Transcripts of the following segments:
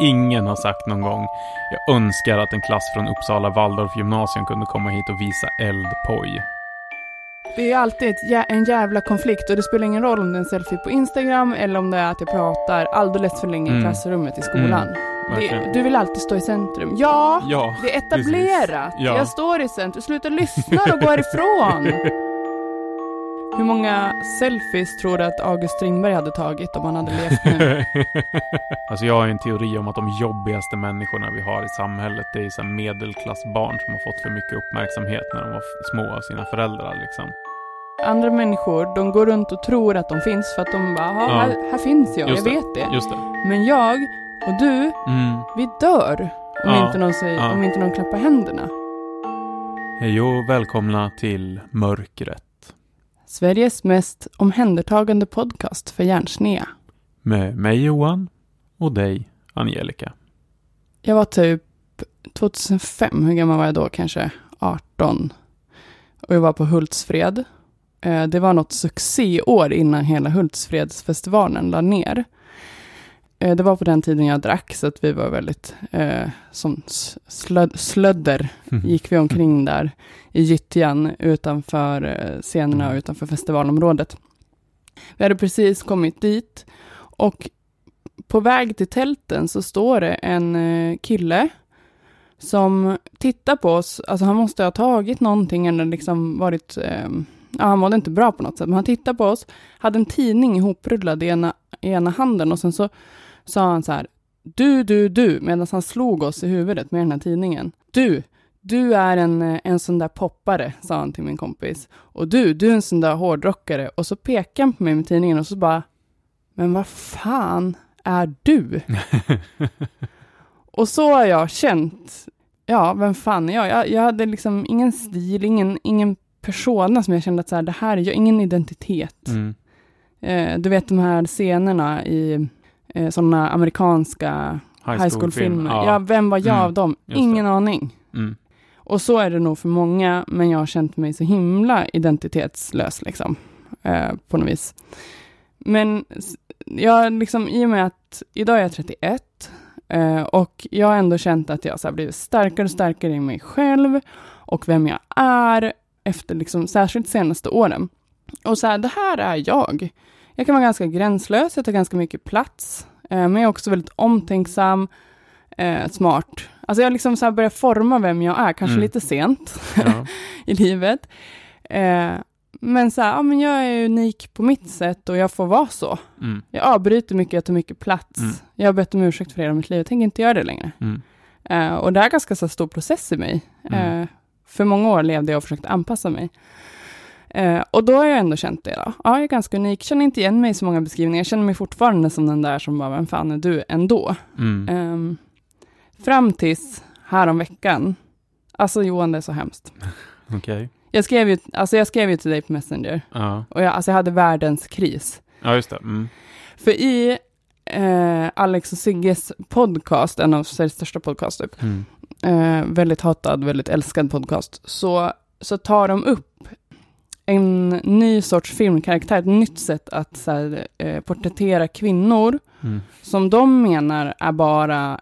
ingen har sagt någon gång. Jag önskar att en klass från Uppsala Waldorf gymnasium kunde komma hit och visa eldpoj. Det är alltid ett jä en jävla konflikt och det spelar ingen roll om det är en selfie på Instagram eller om det är att jag pratar alldeles för länge i Mm. klassrummet i skolan. det, verkligen. du vill alltid stå i centrum. Ja, Ja, det är etablerat. Ja. Jag står i centrum. Sluta lyssna och gå härifrån. Hur många selfies tror du att August Strindberg hade tagit om han hade levt nu? alltså jag har en teori om att de jobbigaste människorna vi har i samhället det är så medelklassbarn som har fått för mycket uppmärksamhet när de var små av sina föräldrar liksom. Andra människor, de går runt och tror att de finns för att de bara, "Ja, Ja. här, här finns jag, Just jag det. vet det. Just det. Men jag och du, Mm. vi dör om, Ja. inte någon säger, Ja. om inte någon klappar händerna. Hej och välkomna till Mörkret. Sveriges mest omhändertagande podcast för hjärnsnea. Med mig Johan och dig Angelica. Jag var typ 2005, hur gammal var jag då? Kanske 18. Och jag var på Hultsfred. Eh, Det var något succéår innan hela Hultsfredsfestivalen la ner. Eh, Det var på den tiden jag drack, så att vi var väldigt, eh, som slöd, slödder, gick vi omkring där i gyttjan utanför eh, scenerna och utanför festivalområdet. Vi hade precis kommit dit och på väg till tälten så står det en eh, kille som tittar på oss. Alltså han måste ha tagit någonting eller liksom varit, eh, ja han mådde inte bra på något sätt, men han tittar på oss, hade en tidning ihoprullad i ena, i ena handen och sen så sa han så här, du, du, du, medan han slog oss i huvudet med den här tidningen. Du, du är en, en sån där poppare, sa han till min kompis. Och du, du är en sån där hårdrockare. Och så pekade han på mig med tidningen och så bara, men vad fan är du? och så har jag känt, ja, vem fan är jag? Jag, jag hade liksom ingen stil, ingen, ingen persona som jag kände att så här, det här är jag, ingen identitet. Mm. Eh, du vet de här scenerna i eh, sådana amerikanska high school-filmer. Ja. vem var jag Mm, av dem? just Ingen aning. Mm. Och så är det nog för många, men jag har känt mig så himla identitetslös liksom, eh, på något vis. Men jag liksom, i och med att idag är jag 31 eh, och jag har ändå känt att jag så här blivit starkare och starkare i mig själv och vem jag är efter liksom, särskilt senaste åren. Och så här, det här är jag. Jag kan vara ganska gränslös, jag tar ganska mycket plats, eh, men jag är också väldigt omtänksam, eh, smart. Alltså jag har liksom så här börjat forma vem jag är, kanske Mm. lite sent Ja. i livet. Eh, men så här, ja, men jag är unik på mitt sätt och jag får vara så. Mm. Jag avbryter mycket, jag tar mycket plats. Mm. Jag har bett om ursäkt för hela mitt liv, jag tänker inte göra det längre. Mm. Och det är en ganska så stor process i mig. Eh, för många år levde jag och försökte anpassa mig. Eh, och då har jag ändå känt det. Då. Ja, jag är ganska unik, känner inte igen mig i så många beskrivningar. Jag känner mig fortfarande som den där som bara, vem fan är du ändå? Mm. Ehm, fram tills häromveckan. Alltså Johan, det är så hemskt. Okej. Jag skrev ju, alltså jag skrev ju till dig på Messenger. Ja. Och jag, alltså jag hade världens kris. ja, just det. Mm. För i eh, Alex och Sigges podcast, en av Sveriges största podcast typ, Mm. eh, väldigt hatad, väldigt älskad podcast, så, så tar de upp en ny sorts filmkaraktär, ett nytt sätt att så här, eh, porträttera kvinnor Mm. som de menar är bara,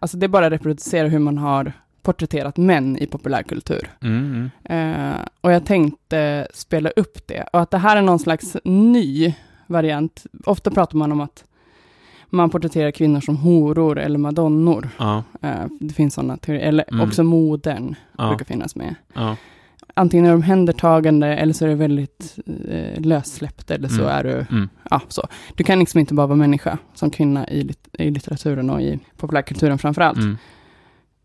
alltså det är bara reproducera hur man har porträtterat män i populärkultur. Mm. Mm. Eh, och jag tänkte spela upp det. Och att det här är någon slags ny variant. Ofta pratar man om att man porträtterar kvinnor som horor eller madonnor. Ja. Eh, det finns sådana teorier. Eller Mm. också modern Ja. brukar finnas med. Ja. Antingen är de händertagande eller så är det väldigt eh, lössläppt eller så Mm. är du, Mm. ja så. Du kan liksom inte bara vara människa som kvinna i, lit- i litteraturen och i populärkulturen framför allt. Mm.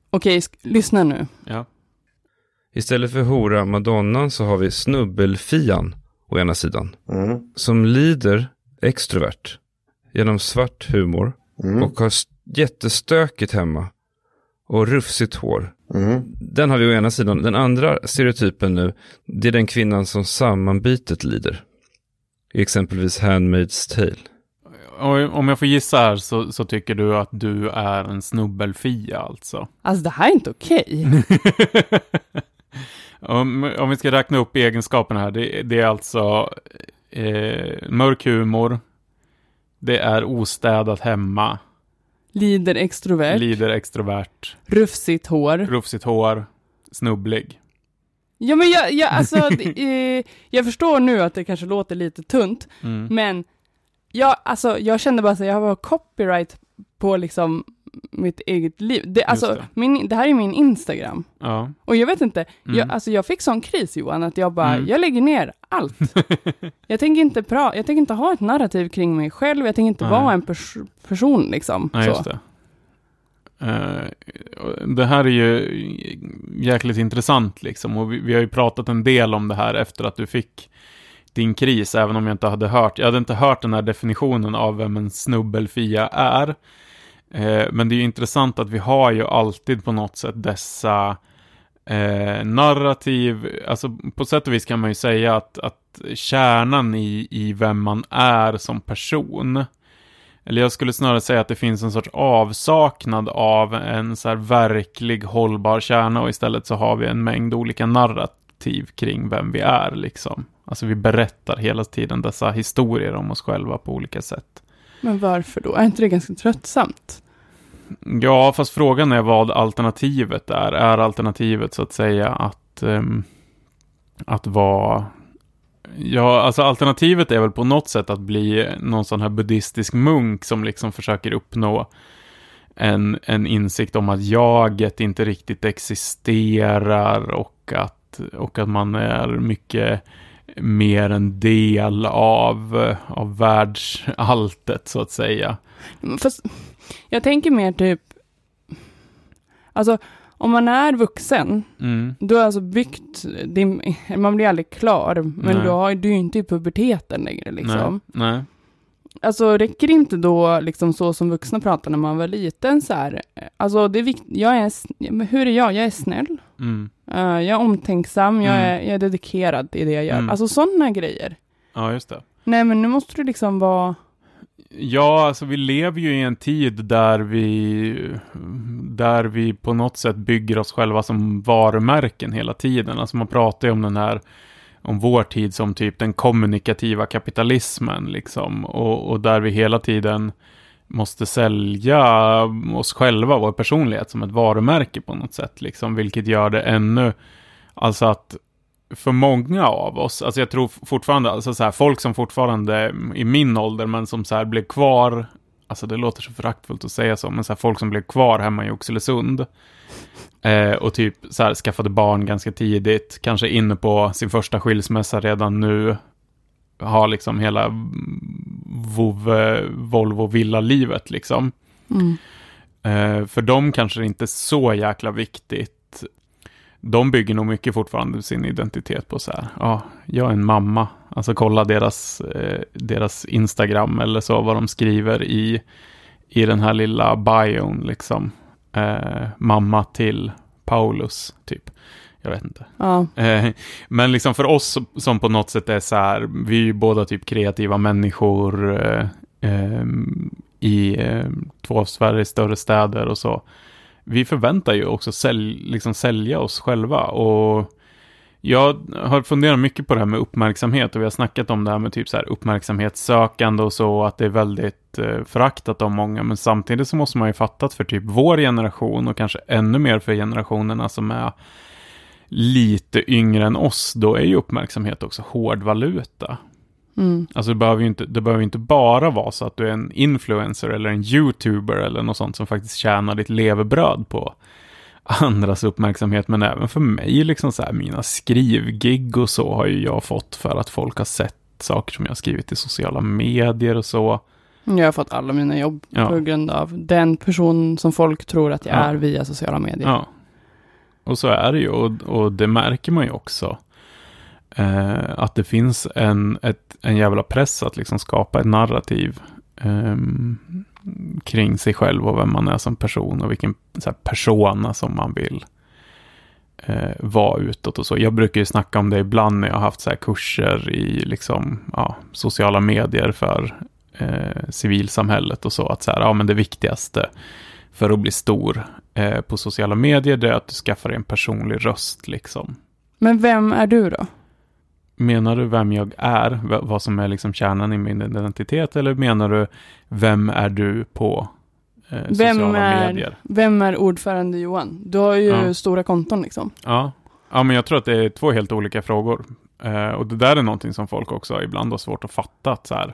Okej, lyssna nu. Ja. Istället för hora madonnan så har vi snubbelfian å ena sidan. Mm. Som lider extrovert genom svart humor Mm. och har jättestökigt hemma och rufsigt hår. Mm. Den har vi å ena sidan. Den andra stereotypen nu, det är den kvinnan som sammanbitet lider. Exempelvis Handmaid's Tale. Och om jag får gissa här så, så tycker du att du är en snubbelfia alltså? Alltså det här är inte okej. om, om vi ska räkna upp egenskaperna här, det, det är alltså eh, mörk humor, det är ostädat hemma, Lider extrovert. lider extrovert, rufsigt hår. rufsigt hår, snubblig. Ja men jag, jag, alltså, det, eh, jag förstår nu att det kanske låter lite tunt, Mm. men jag, alltså, jag kände bara att jag var copyright på liksom mitt eget liv. Det, alltså, det. Min, det här är min Instagram. Ja. Och jag vet inte, Mm. jag, alltså, jag fick sån kris Johan, att jag bara, Mm. jag lägger ner allt. jag, tänker inte pra, jag tänker inte ha ett narrativ kring mig själv, jag tänker inte Nej. vara en pers person liksom. Nej, så. just det. Och det här är ju jäkligt intressant liksom och vi, vi har ju pratat en del om det här efter att du fick din kris, även om jag inte hade hört, jag hade inte hört den här definitionen av vem en snubbelfia är. Eh, men det är ju intressant att vi har ju alltid på något sätt dessa eh, narrativ, alltså på sätt och vis kan man ju säga att, att kärnan i, i vem man är som person, eller jag skulle snarare säga att det finns en sorts avsaknad av en så här verklig hållbar kärna och istället så har vi en mängd olika narrativ kring vem vi är liksom. Alltså vi berättar hela tiden dessa historier om oss själva på olika sätt. Men varför då? Är inte det ganska tröttsamt? Ja, fast frågan är vad alternativet är. Är alternativet så att säga att, um, att vara... Ja, alltså alternativet är väl på något sätt att bli någon sån här buddhistisk munk som liksom försöker uppnå en, en insikt om att jaget inte riktigt existerar och att, och att man är mycket mer en del av, av världsalltet så att säga. Fast jag tänker mer typ, alltså om man är vuxen, Mm. du har alltså byggt, din, man blir aldrig klar, men Nej. du, har, du är ju inte i puberteten längre liksom. Nej, nej. Alltså räcker det inte då, liksom så som vuxna pratar när man var liten så här, alltså det är viktigt, jag är, hur är jag? Jag är snäll, Mm. eh, jag är omtänksam, jag, Mm. är, jag är dedikerad i det jag gör. Mm. Alltså sådana grejer. Ja, just det. Nej men nu måste du liksom vara, Ja, alltså vi lever ju i en tid där vi, där vi på något sätt bygger oss själva som varumärken hela tiden. Alltså man pratar ju om den här, om vår tid som typ den kommunikativa kapitalismen liksom. Och, och där vi hela tiden måste sälja oss själva, vår personlighet som ett varumärke på något sätt liksom. Vilket gör det ännu, alltså att för många av oss, alltså jag tror fortfarande, alltså så här, folk som fortfarande i min ålder, men som så här blev kvar, alltså det låter så föraktfullt att säga så, men så här, folk som blev kvar hemma i Oxelösund, eh, och typ så här skaffade barn ganska tidigt, kanske inne på sin första skilsmässa redan nu, har liksom hela vov, Volvo villa-livet liksom. mm. Eh, för dem kanske det inte är så jäkla viktigt. De bygger nog mycket fortfarande sin identitet på så här, ja, jag är en mamma. Alltså kolla deras, eh, deras Instagram eller så, vad de skriver i, i den här lilla bion liksom. Eh, mamma till Paulus, typ. Jag vet inte. ja. Eh, Men liksom för oss som- på något sätt är så här, vi är ju båda typ kreativa människor eh, ehm, i eh, två av Sveriges större städer och så. Vi förväntar ju också sälj, liksom sälja oss själva och jag har funderat mycket på det här med uppmärksamhet och vi har snackat om det här med typ så här uppmärksamhetssökande och så, att det är väldigt eh, föraktat av många, men samtidigt så måste man ju fatta att för typ vår generation och kanske ännu mer för generationerna som är lite yngre än oss, då är ju uppmärksamhet också hårdvaluta. Mm. Alltså det behöver ju inte, det behöver inte bara vara så att du är en influencer eller en youtuber eller något sånt som faktiskt tjänar ditt levebröd på andras uppmärksamhet, men även för mig, liksom så här, mina skrivgig och så har ju jag fått för att folk har sett saker som jag har skrivit i sociala medier och så. Jag har fått alla mina jobb Ja. på grund av den person som folk tror att jag Ja. är via sociala medier. Ja. Och så är det ju, och, och det märker man ju också. Eh, att det finns en, ett, en jävla press att liksom skapa ett narrativ ehm, kring sig själv och vem man är som person och vilken så här, persona som man vill eh, vara utåt och så. Jag brukar ju snacka om det ibland när jag har haft så här kurser i liksom, ja, sociala medier för eh, civilsamhället och så. Att så här, ja, men det viktigaste för att bli stor eh, på sociala medier det är att du skaffar en personlig röst liksom. Men vem är du då? Menar du vem jag är, vad som är liksom kärnan i min identitet, eller menar du vem är du på eh, sociala är, medier. vem är ordförande Johan? Du har ju Ja. stora konton liksom. Ja. ja, men jag tror att det är två helt olika frågor. Eh, och det där är någonting som folk också ibland har svårt att fatta. Att så här,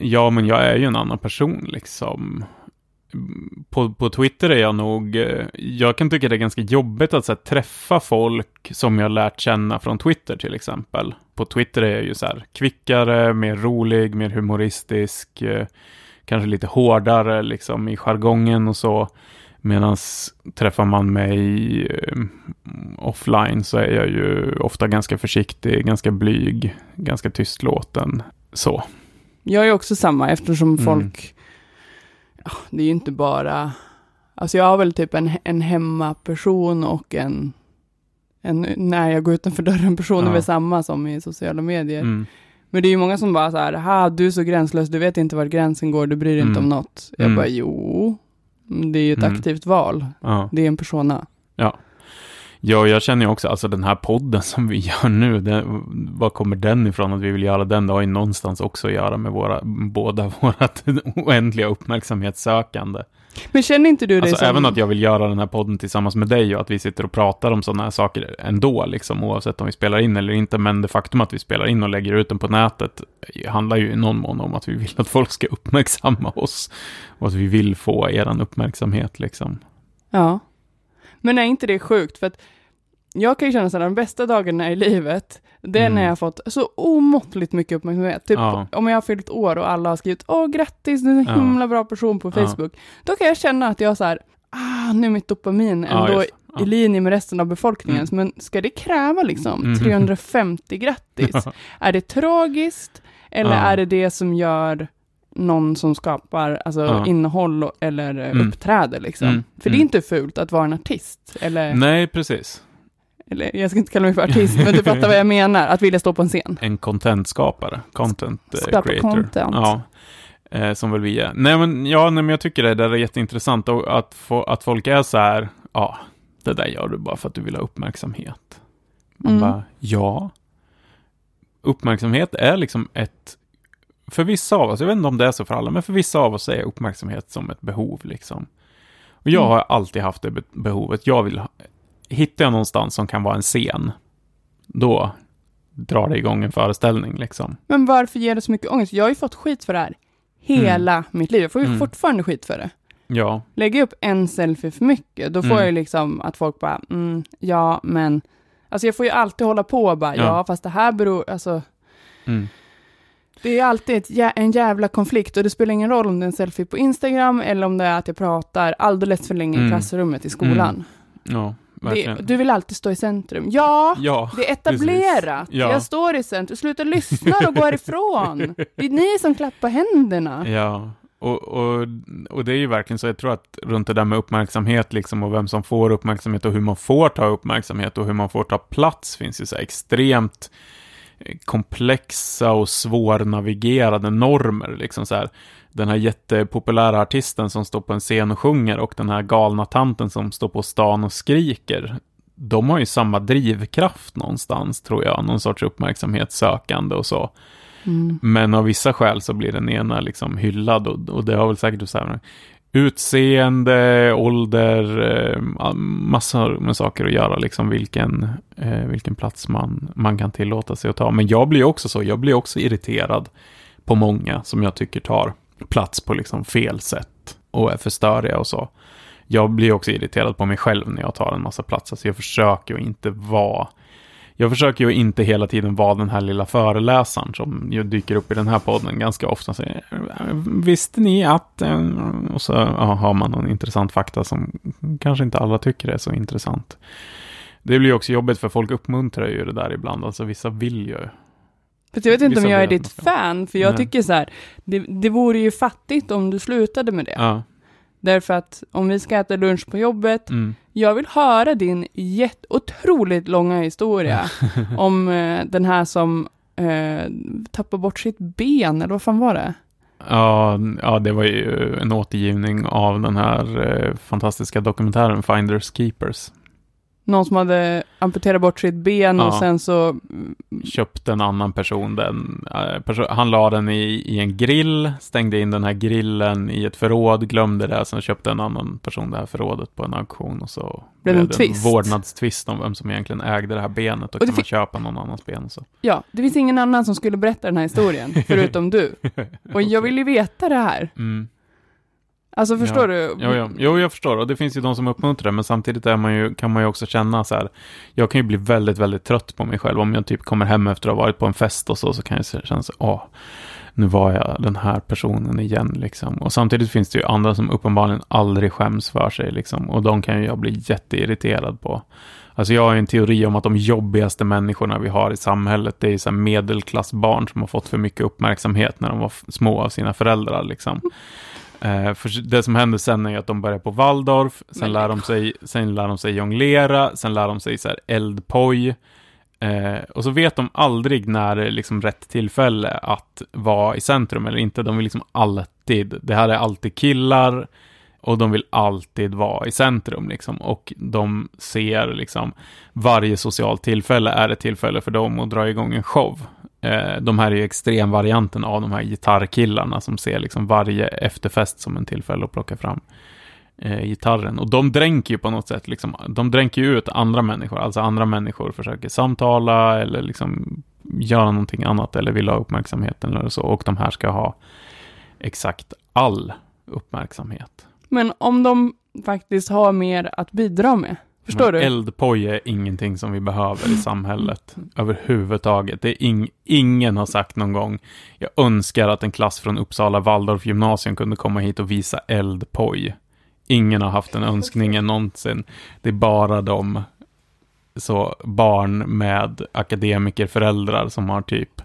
ja, men jag är ju en annan person liksom. På, på Twitter är jag nog, eh, jag kan tycka det är ganska jobbigt att så här, träffa folk som jag lärt känna från Twitter till exempel. På Twitter är jag ju så här kvickare, mer rolig, mer humoristisk, eh, kanske lite hårdare liksom i jargongen och så. Medan träffar man mig eh, offline så är jag ju ofta ganska försiktig, ganska blyg, ganska tystlåten. Så. Jag är också samma eftersom Mm. folk, ja, det är ju inte bara, alltså jag har väl typ en, en hemmaperson och en, en när jag går utanför dörren person är väl samma som i sociala medier. Mm. Men det är ju många som bara så här, ha du är så gränslös, du vet inte var gränsen går, du bryr dig inte Mm. om något. Jag Mm. bara, jo, det är ju ett Mm. aktivt val. Ja. Det är en persona. ja, jag känner ju också, alltså den här podden som vi gör nu, den, var kommer den ifrån att vi vill göra den? Det har ju någonstans också att göra med våra, båda vårat oändliga uppmärksamhetssökande. Men känner inte du dig Alltså som... även att jag vill göra den här podden tillsammans med dig och att vi sitter och pratar om sådana här saker ändå, liksom, oavsett om vi spelar in eller inte. Men det faktum att vi spelar in och lägger ut den på nätet handlar ju i någon mån om att vi vill att folk ska uppmärksamma oss. Och att vi vill få eran uppmärksamhet, liksom. Ja. Men är inte det sjukt? För att jag kan ju känna här, de bästa dagarna i livet, det är Mm. när jag har fått så omåttligt mycket uppmärksamhet. Typ Ja. om jag har fyllt år och alla har skrivit åh grattis, du är en Ja. himla bra person på Ja. Facebook. Då kan jag känna att jag så här, ah, nu är mitt dopamin Ja, ändå i linje med resten av befolkningen. Mm. Men ska det kräva liksom Mm. 350 grattis? Är det tragiskt? Eller Ja. är det det som gör någon som skapar alltså, Ja. innehåll eller eh, Mm. uppträder liksom? Mm. För det är Mm. inte fult att vara en artist. Eller, Nej, precis. eller jag ska inte kalla mig för artist, men du fattar vad jag menar. Att vilja stå på en scen. En contentskapare. Content eh, Skapa creator. content. Ja. Eh, som väl vi är. Nej men, ja, nej, men jag tycker det där är jätteintressant. Och att, få, att folk är så här, ja, det där gör du bara för att du vill ha uppmärksamhet. Man Mm. bara, ja. Uppmärksamhet är liksom ett, för vissa av oss, jag vet inte om det är så för alla, men för vissa av oss är uppmärksamhet som ett behov liksom. Och jag Mm. har alltid haft det be- behovet. Jag vill, hittar jag någonstans som kan vara en scen, då drar det igång en föreställning liksom. Men varför ger det så mycket ångest? Jag har ju fått skit för det här hela mitt liv. Jag får ju Mm. fortfarande skit för det. Ja, Lägger jag upp en selfie för mycket, då får Mm. jag ju liksom att folk bara, mm, ja, men... Alltså jag får ju alltid hålla på och bara, ja, Ja. fast det här beror, alltså... mm. Det är alltid ett, en jävla konflikt och det spelar ingen roll om det är en selfie på Instagram eller om det är att jag pratar alldeles för länge i Mm. klassrummet i skolan. ja, Det, du vill alltid stå i centrum. Ja, Ja, det är etablerat. Ja. Jag står i centrum. Sluta lyssna och gå härifrån. Det är ni som klappar händerna. ja. Och, och, och det är ju verkligen så, jag tror att runt det där med uppmärksamhet liksom och vem som får uppmärksamhet och hur man får ta uppmärksamhet och hur man får ta plats finns ju så extremt komplexa och svårnavigerade normer. Liksom så här, den här jättepopulära artisten som står på en scen och sjunger och den här galna tanten som står på stan och skriker. De har ju samma drivkraft någonstans, tror jag. Någon sorts uppmärksamhetssökande och så. Mm. Men av vissa skäl så blir den ena liksom hyllad och, och det har väl säkert så här, utseende, ålder, eh, massor med saker att göra, liksom vilken, eh, vilken plats man, man kan tillåta sig att ta. Men jag blir också så, jag blir också irriterad på många som jag tycker tar plats på liksom fel sätt och är för störiga och så. Jag blir också irriterad på mig själv när jag tar en massa plats. Alltså jag försöker att inte vara jag försöker ju inte hela tiden vara den här lilla föreläsaren som ju dyker upp i den här podden ganska ofta. Så, Visste ni att... eh, Och så ja, har man någon intressant fakta som kanske inte alla tycker är så intressant. Det blir ju också jobbigt för folk uppmuntrar ju det där ibland. Alltså vissa vill ju. För jag vet inte om jag är ditt fan, för jag Nej. tycker så här, det, det vore ju fattigt om du slutade med det. Ja. Därför att om vi ska äta lunch på jobbet, Mm. jag vill höra din jätte, otroligt långa historia om eh, den här som eh, tappar bort sitt ben, eller vad fan var det? Ja, ja, det var ju en återgivning av den här eh, fantastiska dokumentären Finders Keepers. Någon som hade amputerat bort sitt ben Ja. och sen så, köpte en annan person den. eh, perso- Han la den i, i en grill, stängde in den här grillen i ett förråd, glömde det, sen köpte en annan person det här förrådet på en auktion och så Blev det en det twist? vårdnadstvist om vem som egentligen ägde det här benet och, det kan man köpa någon annans ben och så. ja, det finns ingen annan som skulle berätta den här historien, förutom du. Och jag vill ju veta det här. Mm. Alltså förstår du? Jo, jo, jo, jag förstår. Och det finns ju de som uppmuntrar men samtidigt är man ju, kan man ju också känna så här, jag kan ju bli väldigt, väldigt trött på mig själv. Om jag typ kommer hem efter att ha varit på en fest och så, så kan jag känna så, åh, nu var jag den här personen igen, liksom. Och samtidigt finns det ju andra som uppenbarligen aldrig skäms för sig, liksom. Och de kan ju jag bli jätteirriterad på. Alltså jag har en teori om att de jobbigaste människorna vi har i samhället, det är så medelklassbarn som har fått för mycket uppmärksamhet när de var små av sina föräldrar, liksom. Eh, för det som händer sen är att de börjar på Waldorf, sen, Men- lär de, sig, sen lär de sig jonglera, sen lär de sig så här eldpoj. Eh, och så vet de aldrig när det är liksom rätt tillfälle att vara i centrum eller inte. De vill liksom alltid, det här är alltid killar och de vill alltid vara i centrum liksom. Och de ser liksom varje socialt tillfälle är ett tillfälle för dem att dra igång en show. Eh, de här är ju extremvarianten av de här gitarrkillarna som ser liksom varje efterfest som en tillfälle att plocka fram eh, gitarren. Och de dränker ju på något sätt, liksom, de dränker ju ut andra människor, alltså andra människor försöker samtala eller liksom göra någonting annat eller vill ha uppmärksamheten eller så. Och de här ska ha exakt all uppmärksamhet. Men om de faktiskt har mer att bidra med, förstår Men du? Eldpoj är ingenting som vi behöver i samhället överhuvudtaget. Det är ing, ingen har sagt någon gång, jag önskar att en klass från Uppsala Waldorf gymnasium kunde komma hit och visa eldpoj. Ingen har haft den önskningen någonsin. Det är bara de så barn med akademikerföräldrar som har typ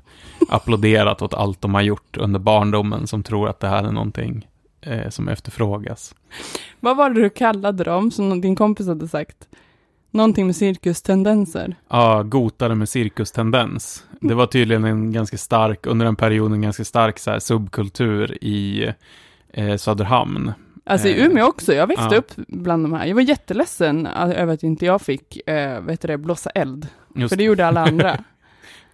applåderat åt allt de har gjort under barndomen som tror att det här är någonting eh, som efterfrågas. Vad var det du kallade dem, som din kompis hade sagt? Någonting med cirkustendenser. Ja, gotare med cirkustendens. Det var tydligen en ganska stark, under den perioden, ganska stark så här, subkultur i eh, Söderhamn. Alltså i Eh, Umeå också, jag växte ja. upp bland de här. Jag var jätteledsen eh, över att inte jag fick, eh, vet du det, blåsa eld. Just För det gjorde alla andra.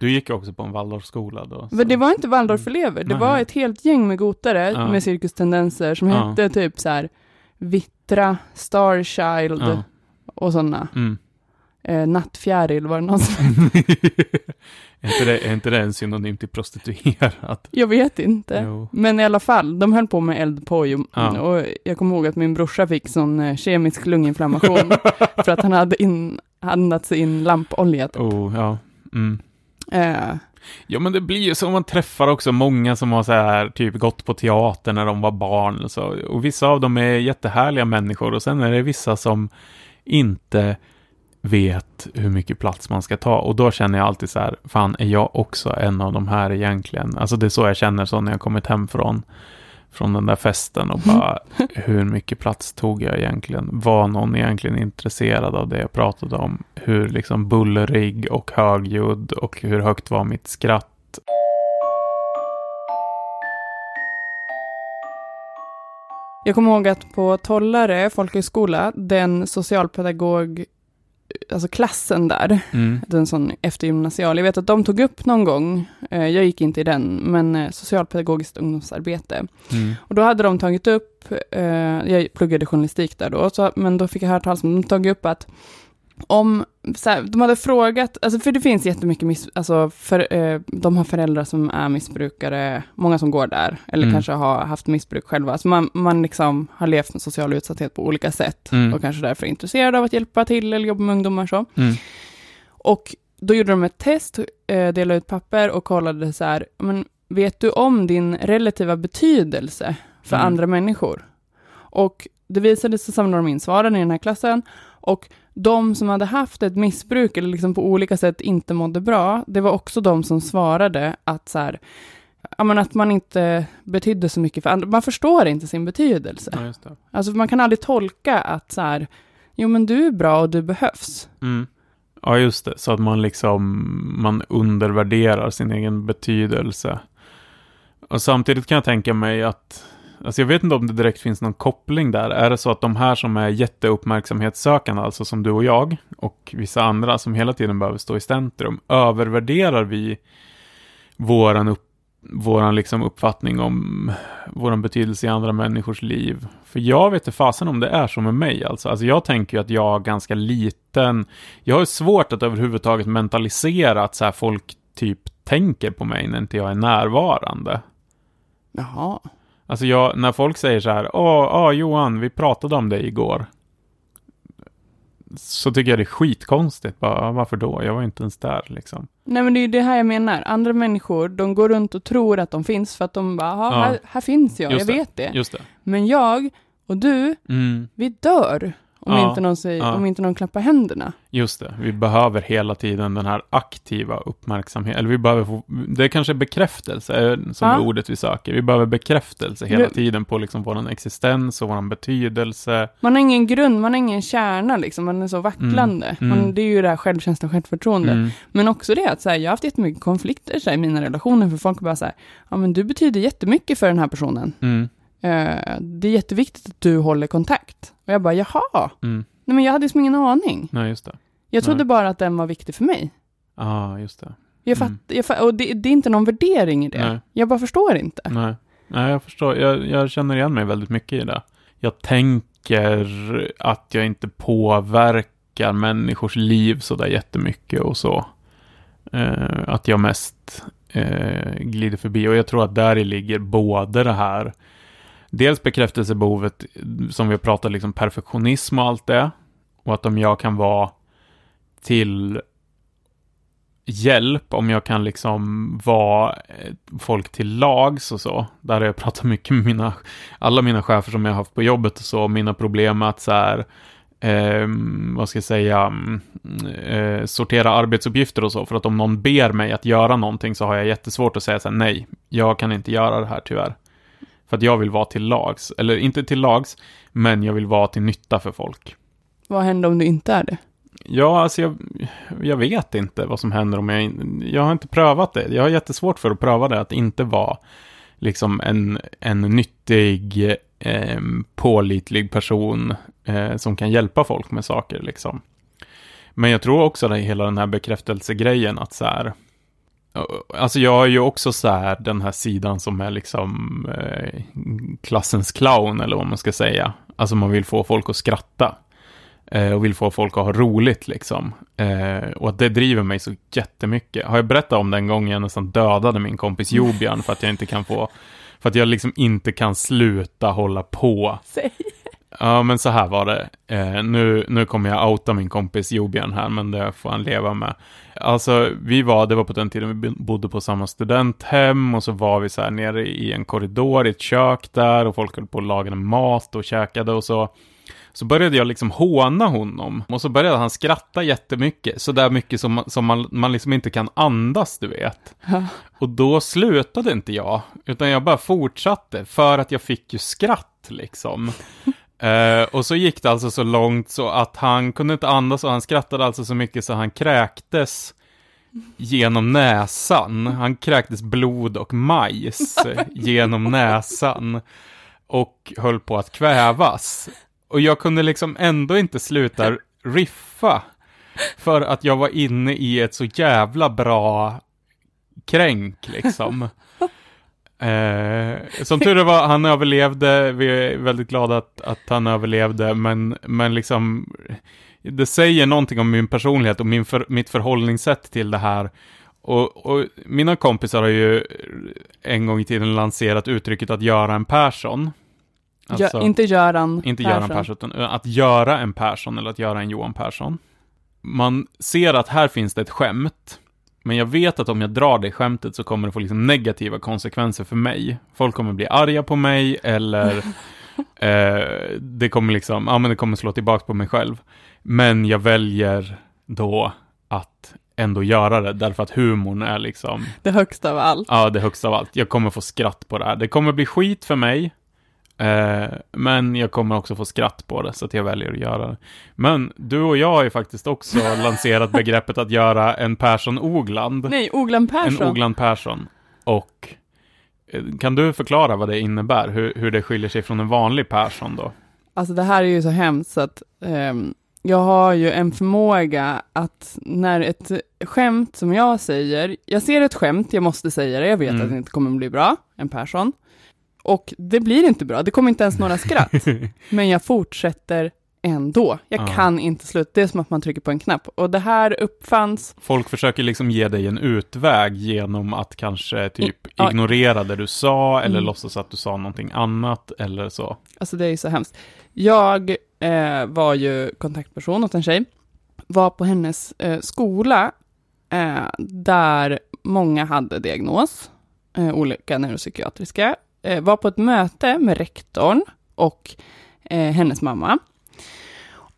Du gick också på en Waldorfskola då. så- Men det var inte Waldorfelever, det var ett helt gäng med gotare Ja. med cirkustendenser som Ja. hette typ så här Vittra, Starchild Ja. och sådana. Mm. Eh, nattfjäril var det någon som är, inte det, är inte det en synonym till prostituerad? Jag vet inte. Jo. Men i alla fall, de höll på med eldpoj och, Ja. och jag kommer ihåg att min brorsa fick sån eh, kemisk lunginflammation för att han hade in, andats in lampolja. typ. Oh, ja. Mm. Eh, Ja, men det blir ju så, man träffar också många som har så här, typ gått på teater när de var barn och så. Och vissa av dem är jättehärliga människor och sen är det vissa som inte vet hur mycket plats man ska ta. Och då känner jag alltid så här, fan, är jag också en av de här egentligen? Alltså det är så jag känner så när jag kommit hem från, från den där festen och bara, hur mycket plats tog jag egentligen? Var någon egentligen intresserad av det jag pratade om? Hur liksom bullrig och högljudd och hur högt var mitt skratt? jag kommer ihåg att på Tollare folkhögskola, den socialpedagog, alltså klassen där, Mm. den sån eftergymnasial, jag vet att de tog upp någon gång, eh, jag gick inte i den, men eh, socialpedagogiskt ungdomsarbete. Mm. Och då hade de tagit upp, eh, jag pluggade journalistik där då, så, men då fick jag höra talas om, de tagit upp att om, så här, de hade frågat, alltså för det finns jättemycket miss, alltså för, eh, de har föräldrar som är missbrukare, många som går där, eller Mm. kanske har haft missbruk själva, så man, man liksom har levt med social utsatthet på olika sätt, Mm. och kanske därför är intresserad av att hjälpa till eller jobba med ungdomar så. Mm. Och då gjorde de ett test, eh, delade ut papper och kollade så här, men vet du om din relativa betydelse för Mm. andra människor? Och det visade sig, samlade de in svaren i den här klassen, och de som hade haft ett missbruk eller liksom på olika sätt inte mådde bra, det var också de som svarade att så här, men att man inte betydde så mycket för andra. Man förstår inte sin betydelse. Ja, just det. Alltså man kan aldrig tolka att så här, jo men du är bra och du behövs. Mm. Ja, just det. Så att man liksom, man undervärderar sin egen betydelse. Och samtidigt kan jag tänka mig att, Alltså jag vet inte om det direkt finns någon koppling där. Är det så att de här som är jätteuppmärksamhetssökande, alltså som du och jag, och vissa andra som hela tiden behöver stå i centrum, övervärderar vi våran, upp, våran liksom uppfattning om våran betydelse i andra människors liv? För jag vet inte fasen om det är så med mig alltså. Alltså jag tänker ju att jag är ganska liten. Jag har svårt att överhuvudtaget mentalisera att så här folk typ tänker på mig när inte jag är närvarande. Jaha. Alltså jag, när folk säger så här, åh, åh Johan, vi pratade om dig igår. Så tycker jag det är skitkonstigt. Bara, varför då? Jag var inte ens där liksom. Nej men det är ju det här jag menar. Andra människor, de går runt och tror att de finns för att de bara, "Ja, här, här finns jag, Just jag det. vet det. Just det. Men jag och du, Mm, vi dör om, Ja, inte någon säger, ja. om inte någon klappar händerna. just det. Vi behöver hela tiden den här aktiva uppmärksamheten. Eller vi behöver få, det är kanske bekräftelse eh, som Ja. är ordet vi söker. Vi behöver bekräftelse hela Det- tiden på liksom vår existens och vår betydelse. Man har ingen grund, man har ingen kärna liksom, man är så vacklande. Mm, mm. Man, det är ju det här självkänsla och självförtroende. Mm, Men också det att så här, jag har haft jättemycket konflikter så här, i mina relationer, för folk bara så här, ja men du betyder jättemycket för den här personen. Mm, Eh, det är jätteviktigt att du håller kontakt. Och jag bara, jaha, mm. nej men jag hade liksom ingen aning. Nej, just det. Jag trodde Nej. bara att den var viktig för mig. Ja, ah, just det. Jag fatt, Mm. jag fatt, och det, det är inte någon värdering i det. Nej. Jag bara förstår inte. Nej, Nej jag förstår. Jag, jag känner igen mig väldigt mycket i det. Jag tänker att jag inte påverkar människors liv så där jättemycket och så. Eh, att jag mest eh, glider förbi. Och jag tror att där ligger både det här, dels bekräftelsebehovet som vi har pratat liksom perfektionism och allt det. Och att om jag kan vara till hjälp, om jag kan liksom vara eh, folk till lags och så. Där har jag pratat mycket med mina, alla mina chefer som jag har haft på jobbet och så, mina problem med att så här, eh, vad ska jag säga, mm, eh, sortera arbetsuppgifter och så. För att om någon ber mig att göra någonting så har jag jättesvårt att säga så här, nej, jag kan inte göra det här tyvärr. För att jag vill vara till lags, eller inte till lags, men jag vill vara till nytta för folk. Vad händer om du inte är det? Ja, alltså jag, jag vet inte vad som händer om jag... Jag har inte prövat det. Jag har jättesvårt för att pröva det, att inte vara liksom en, en nyttig, eh, pålitlig person eh, som kan hjälpa folk med saker liksom. Men jag tror också att hela den här bekräftelsegrejen att så här... Alltså jag har ju också så här den här sidan som är liksom eh, klassens clown eller vad man ska säga. Alltså man vill få folk att skratta eh, och vill få folk att ha roligt liksom. Eh, och att det driver mig så jättemycket. Har jag berättat om den gången jag nästan dödade min kompis Jobjörn för att jag inte kan få, för att jag liksom inte kan sluta hålla på. Säg. Ja, men så här var det. Eh, nu, nu kommer jag outa min kompis Jobjörn här, men det får han leva med. Alltså, vi var, det var på den tiden vi bodde på samma studenthem och så var vi så här nere i en korridor i ett kök där och folk höll på att laga mat och käkade och så. Så började jag liksom håna honom och så började han skratta jättemycket, så där mycket som, som man, man liksom inte kan andas, du vet. Och då slutade inte jag, utan jag bara fortsatte för att jag fick ju skratt liksom. Eh, och så gick det alltså så långt så att han kunde inte andas och han skrattade alltså så mycket så han kräktes genom näsan. Han kräktes blod och majs genom näsan och höll på att kvävas. Och jag kunde liksom ändå inte sluta riffa för att jag var inne i ett så jävla bra kränk liksom. Eh, som tur var, han överlevde, vi är väldigt glada att, att han överlevde, men, men liksom, det säger någonting om min personlighet och min för, mitt förhållningssätt till det här. Och, och mina kompisar har ju en gång i tiden lanserat uttrycket att göra en Persson. Alltså- Gö- inte Göran inte Göran Persson, utan att göra en Persson eller att göra en Johan Persson. Man ser att här finns det ett skämt, men jag vet att om jag drar det skämtet så kommer det få liksom negativa konsekvenser för mig. Folk kommer bli arga på mig eller eh, det kommer liksom, ja men det kommer slå tillbaka på mig själv. Men jag väljer då att ändå göra det, därför att humorn är liksom Det högsta av allt. Ja, det högsta av allt. Jag kommer få skratt på det här. Det kommer bli skit för mig. Eh, men jag kommer också få skratt på det, så att jag väljer att göra det. Men du och jag har ju faktiskt också lanserat begreppet att göra en Persson Ogland. Nej, Oglan Persson. En Ogland Persson. Och Kan du förklara vad det innebär? Hur, hur det skiljer sig från en vanlig Persson då? Alltså det här är ju så hemskt så att ehm, jag har ju en förmåga att när ett skämt som jag säger, jag ser ett skämt, jag måste säga det, jag vet Mm. att det inte kommer bli bra, en Persson. Och det blir inte bra, det kommer inte ens några skratt. Men jag fortsätter ändå. Jag Ja. kan inte sluta. Det är som att man trycker på en knapp. Och det här uppfanns, Folk försöker liksom ge dig en utväg genom att kanske typ Ja. ignorera det du sa eller Mm. låtsas att du sa någonting annat eller så. alltså det är ju så hemskt. Jag eh, var ju kontaktperson åt en tjej, var på hennes eh, skola eh, där många hade diagnos, eh, olika neuropsykiatriska, var på ett möte med rektorn och eh, hennes mamma.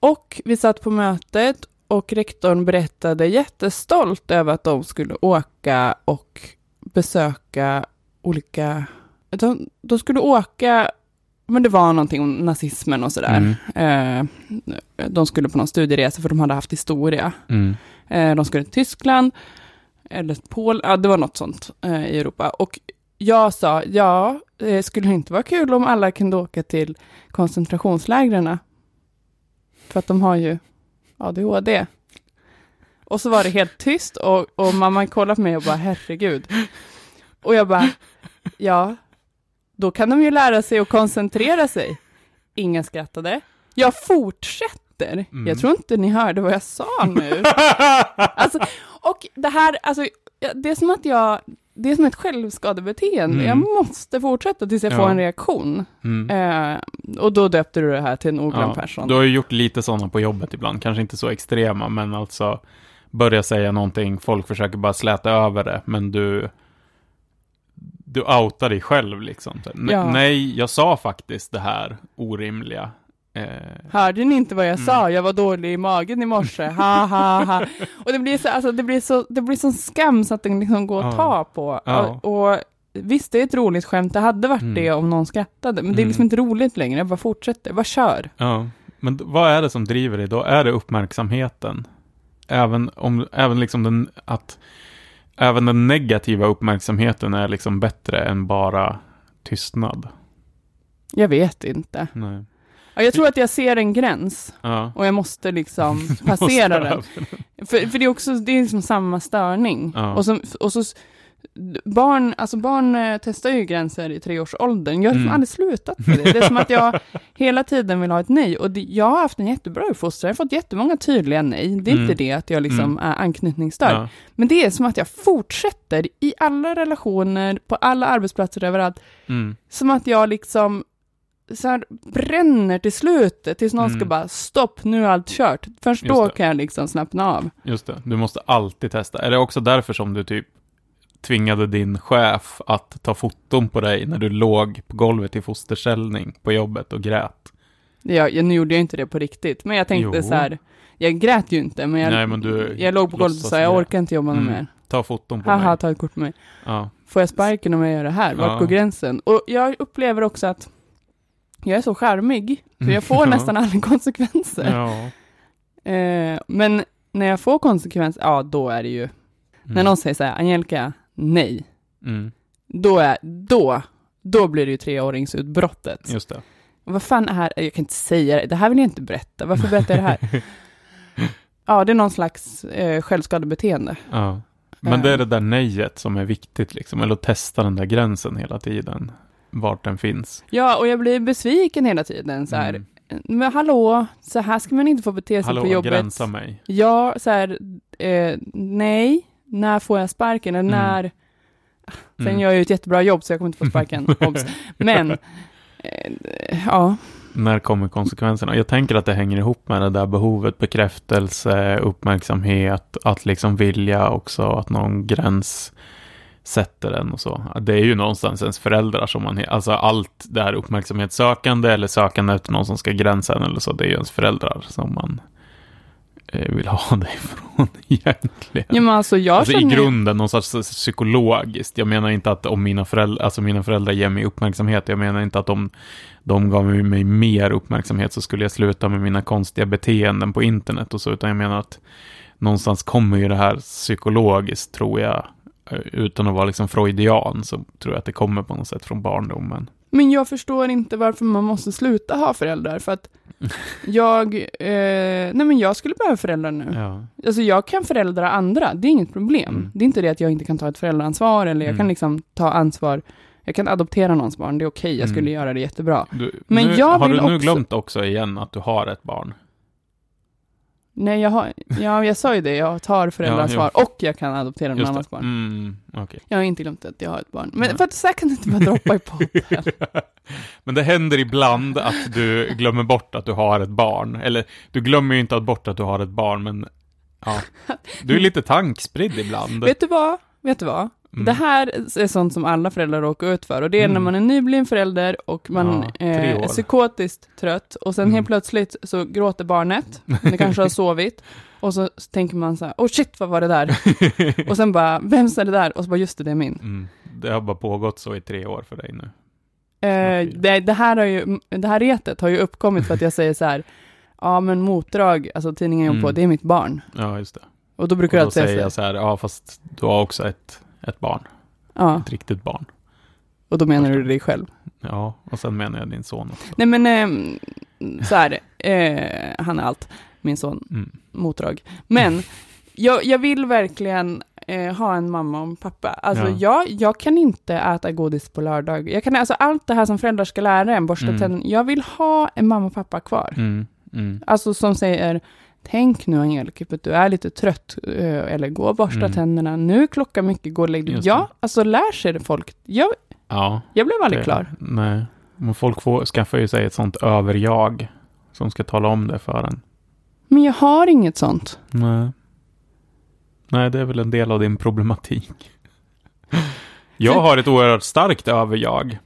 Och vi satt på mötet och rektorn berättade jättestolt över att de skulle åka och besöka olika... De, de skulle åka, men det var någonting om nazismen och sådär. Mm. Eh, de skulle på någon studieresa för de hade haft historia. Mm. Eh, de skulle till Tyskland, eller Polen, ja det var något sånt eh, i Europa. Och jag sa, ja, det skulle inte vara kul om alla kunde åka till koncentrationslägren. För att de har ju ADHD. Och så var det helt tyst och, och mamma kollade på mig och bara, herregud. Och jag bara, ja, då kan de ju lära sig att koncentrera sig. Ingen skrattade. Jag fortsätter. Mm. Jag tror inte ni hörde vad jag sa nu. Alltså, och det här, alltså, det är som att jag, det är som ett självskadebeteende. Mm. Jag måste fortsätta tills jag Ja. får en reaktion. Mm. Eh, och då döpte du det här till en oglömd Ja, person. Du har ju gjort lite sådana på jobbet ibland, kanske inte så extrema, men alltså börja säga någonting, folk försöker bara släta över det, men du du outar dig själv liksom. Så, "Ne- Ja. Nej, jag sa faktiskt det här orimliga. Eh, Hörde ni inte vad jag Mm. sa? Jag var dålig i magen i morse. Ha, ha, ha. Och det blir så, alltså, det blir så, det blir sån skam så att det liksom går att ta på. Ja. Och, och visst, det är ett roligt skämt. Det hade varit Mm. det om någon skrattade. Men det är Mm. liksom inte roligt längre. Jag bara fortsätter. Bara kör. ja, men vad är det som driver dig då? Är det uppmärksamheten? Även om, även liksom den, att även den negativa uppmärksamheten är liksom bättre än bara tystnad. Jag vet inte. Nej. Ja, jag tror att jag ser en gräns. Ja. Och jag måste liksom passera måste den. För, för det är också, det är liksom samma störning. Ja. Och, så, och så, barn, alltså barn eh, testar ju gränser i treårsåldern. Jag har liksom Mm. aldrig slutat med det. Det är som att jag hela tiden vill ha ett nej. Och det, jag har haft en jättebra uppfostran. Jag har fått jättemånga tydliga nej. Det är Mm. inte det att jag liksom är anknytningsstörd. Ja. Men det är som att jag fortsätter i alla relationer, på alla arbetsplatser överallt. Mm. Som att jag liksom så här bränner till slutet, tills någon ska Mm. bara stopp, nu är allt kört. Först Just då det. kan jag liksom slappna av. Just det, du måste alltid testa. Är det också därför som du typ tvingade din chef att ta foton på dig när du låg på golvet i fosterställning på jobbet och grät? Jag, jag, nu gjorde jag inte det på riktigt, men jag tänkte Jo. så här, jag grät ju inte, men jag, Nej, men du jag låg på golvet och sa, jag orkar inte jobba Mm. mer. Ta foton på Haha, mig. ta ett kort med mig. Ja. Får jag sparken om jag gör det här? Vart Ja. går gränsen? Och jag upplever också att jag är så charmig, så jag får Ja. nästan aldrig konsekvenser. ja. Eh, men när jag får konsekvenser, ja då är det ju, när Mm. någon säger så här, Angelica, nej, Mm. då är, då, då blir det ju treåringsutbrottet. Just det. Vad fan är, jag kan inte säga det, det här vill jag inte berätta, varför berättar jag det här? Ja, det är någon slags eh, självskadebeteende. Ja. Men det är Eh. det där nejet som är viktigt liksom, eller att testa den där gränsen hela tiden. Vart den finns. Ja, och jag blir besviken hela tiden så här. Mm. Men hallå, så här ska man inte få bete sig Hallå, på jobbet. gränsa mig. Ja, så här, eh, nej, när får jag sparken? Eller Mm. när? Sen Mm. gör jag ju ett jättebra jobb så jag kommer inte få sparken. obs. Men, eh, ja, När kommer konsekvenserna? Jag tänker att det hänger ihop med det där behovet, bekräftelse, uppmärksamhet, att liksom vilja också att någon gräns sätter den och så. Det är ju någonstans ens föräldrar som man, alltså allt det här uppmärksamhetssökande eller sökande efter någon som ska gränsa en eller så, det är ju ens föräldrar som man eh, vill ha det ifrån egentligen. ja men alltså jag Alltså i känner grunden någon sorts psykologiskt. Jag menar inte att om mina föräldrar, alltså mina föräldrar ger mig uppmärksamhet. Jag menar inte att om de gav mig- mer uppmärksamhet så skulle jag sluta med mina konstiga beteenden på internet och så. Utan jag menar att någonstans kommer ju det här psykologiskt tror jag utan att vara liksom freudian, så tror jag att det kommer på något sätt från barndomen. Men jag förstår inte varför man måste sluta ha föräldrar, för att jag, eh, nej men jag skulle behöva föräldrar nu. Ja. Alltså jag kan föräldra andra, det är inget problem. Mm. Det är inte det att jag inte kan ta ett föräldraansvar, eller jag Mm. kan liksom ta ansvar, jag kan adoptera någons barn, det är okej, jag Mm. skulle göra det jättebra. Du, Men nu, jag har vill du nu också- glömt också igen att du har ett barn? Nej, jag har, ja, jag sa ju det, jag tar föräldraansvar och jag kan adoptera någon annans barn. Mm, okej. Jag har inte glömt att jag har ett barn. Men Nej. för att så här kan det inte bara droppa i podden. Men det händer ibland att du glömmer bort att du har ett barn. Eller, du glömmer ju inte bort att du har ett barn, men ja. Du är lite tankspridd ibland. Vet du vad? Vet du vad? Mm. Det här är sånt som alla föräldrar råkar ut för. Och det är när Mm. man är nybliven förälder och man Ja, eh, är psykotiskt trött. Och sen Mm. helt plötsligt så gråter barnet. Det kanske har sovit. Och så tänker man så här, oh shit, vad var det där? Och sen bara, vems är det där? Och så bara, just det, det är min. Mm. Det har bara pågått så i tre år för dig nu. Eh, det, det, här har ju, det här retet har ju uppkommit för att jag säger så här, ja men motdrag, alltså tidningen jag på, Mm. det är mitt barn. Ja, just det. Och då brukar Och jag då alltid säga jag så här, ja fast du har också ett, ett barn. ja, Ett riktigt barn. och då menar du dig själv. Ja, och sen menar jag din son också. Nej men, eh, så här, eh, han är allt, min son, Mm. motdrag. Men, jag, jag vill verkligen eh, ha en mamma och en pappa. Alltså Ja. jag, jag kan inte äta godis på lördag. Jag kan, alltså allt det här som föräldrar ska lära en, borsta Mm. tänderna. Jag vill ha en mamma och pappa kvar. Mm. Mm. Alltså som säger, tänk nu Angelica, för att du är lite trött, eh, eller gå och borsta Mm. tänderna, nu är klockan mycket, gå och lägg dig. Ja, alltså lär sig folk. Jag, Ja. jag blev aldrig det- klar. Nej. Men folk får, skaffar ju sig ett sånt överjag som ska tala om det för en. Men jag har inget sånt. Nej. Nej, det är väl en del av din problematik. Jag har ett oerhört starkt överjag.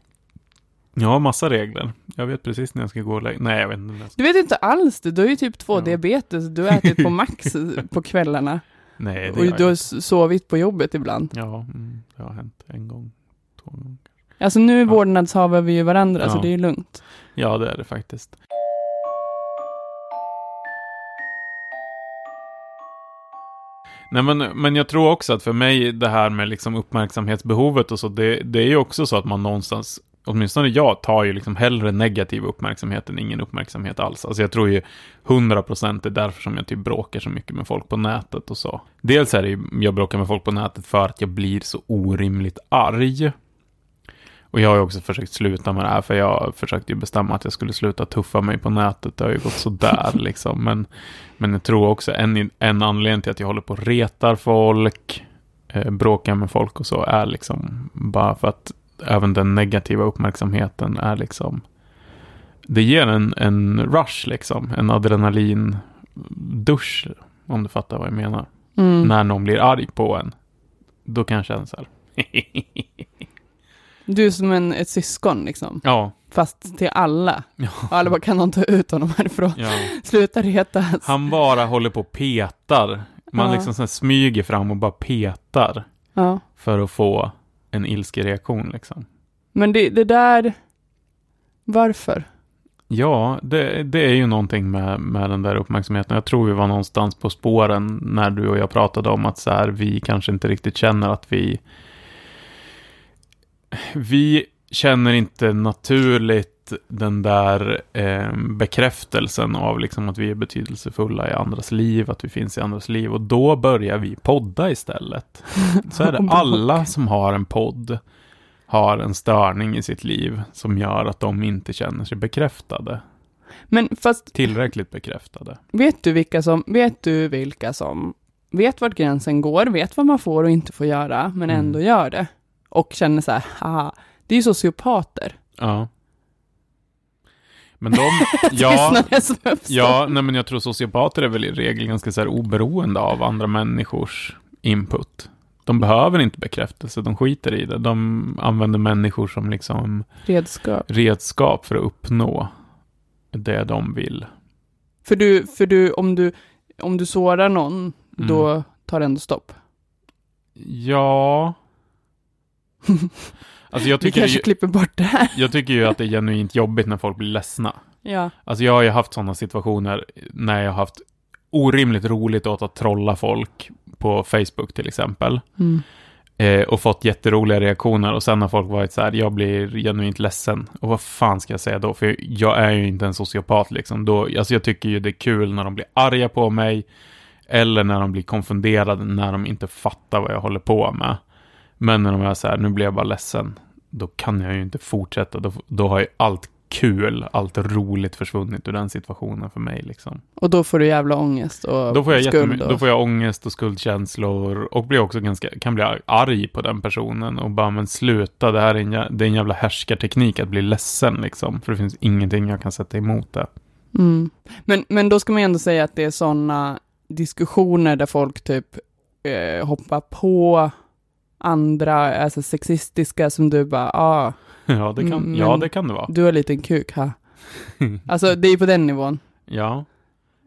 Jag har massa regler. Jag vet precis när jag ska gå och lägga Nej, jag vet inte. Du vet inte alls det, du har ju typ två Ja. diabetes, du har ätit på max på kvällarna. Nej, det Och du har s- sovit på jobbet ibland. Ja, mm, det har hänt en gång, två gånger. Alltså nu Ja. vårdnadshavar vi ju varandra, så Ja. det är ju lugnt. Ja, det är det faktiskt. Nej, men, men jag tror också att för mig, det här med liksom uppmärksamhetsbehovet och så, det, det är ju också så att man någonstans, åtminstone jag, tar ju liksom hellre negativ uppmärksamhet än ingen uppmärksamhet alls. Alltså jag tror ju 100% är därför som jag typ bråkar så mycket med folk på nätet och så. Dels är det ju, jag bråkar med folk på nätet för att jag blir så orimligt arg. Och jag har ju också försökt sluta med det här, för jag försökte ju bestämma att jag skulle sluta tuffa mig på nätet. Det har ju gått sådär liksom. Men, men jag tror också en, en anledning till att jag håller på och retar folk, eh, bråkar med folk och så, är liksom bara för att även den negativa uppmärksamheten är liksom, det ger en, en rush liksom, en adrenalindusch, om du fattar vad jag menar. Mm. När någon blir arg på en, då kan jag känna så här. Du är som en, ett syskon liksom, ja, fast till alla. ja, Och alla bara, kan någon ta ut honom härifrån? ja. Sluta retas. Han bara håller på och petar. Man Ja. liksom smyger fram och bara petar Ja. för att få en ilskereaktion liksom. Men det, det där, varför? Ja, det, det är ju någonting med, med den där uppmärksamheten. Jag tror vi var någonstans på spåren när du och jag pratade om att så här, vi kanske inte riktigt känner att vi... Vi känner inte naturligt den där eh, bekräftelsen av liksom att vi är betydelsefulla i andras liv, att vi finns i andras liv. Och då börjar vi podda istället. Så är det alla som har en podd har en störning i sitt liv som gör att de inte känner sig bekräftade. Men fast, Tillräckligt bekräftade. vet du vilka som, vet du vilka som vet vart gränsen går, vet vad man får och inte får göra, men Mm. ändå gör det? Och känner så här, haha, det är ju sociopater. Ja. Men de, ja, ja, nej men jag tror sociopater är väl i regel ganska så här oberoende av andra människors input. De behöver inte bekräftelse, de skiter i det. De använder människor som liksom Redskap. redskap för att uppnå det de vill. För du, för du, om du, om du sårar någon, Mm. då tar det ändå stopp. Ja. Alltså jag Vi tycker, kanske ju, klipper bort det här. jag tycker ju att det är genuint jobbigt när folk blir ledsna. Ja. Alltså jag har ju haft sådana situationer när jag har haft orimligt roligt åt att trolla folk på Facebook till exempel. Mm. Eh, och fått jätteroliga reaktioner och sen har folk varit så här, jag blir genuint ledsen. Och vad fan ska jag säga då? För jag är ju inte en sociopat liksom. Då, alltså jag tycker ju det är kul när de blir arga på mig. Eller när de blir konfunderade när de inte fattar vad jag håller på med. Men är så här, nu blir jag bara ledsen. Då kan jag ju inte fortsätta. Då, då har ju allt kul, allt roligt försvunnit ur den situationen för mig liksom. Och då får du jävla ångest och Då får jag, skuld. Och... då får jag ångest och skuldkänslor och blir också ganska, kan bli arg på den personen och bara men sluta, det här är en, det är en jävla härskarteknik att bli ledsen liksom. För det finns ingenting jag kan sätta emot det. Mm. Men, men då ska man ju ändå säga att det är sådana diskussioner där folk typ eh, hoppar på andra, alltså sexistiska som du bara, ah, Ja, det kan, Mm, ja, det kan det vara. du har en liten kuk, ha. Alltså det är på den nivån. Ja.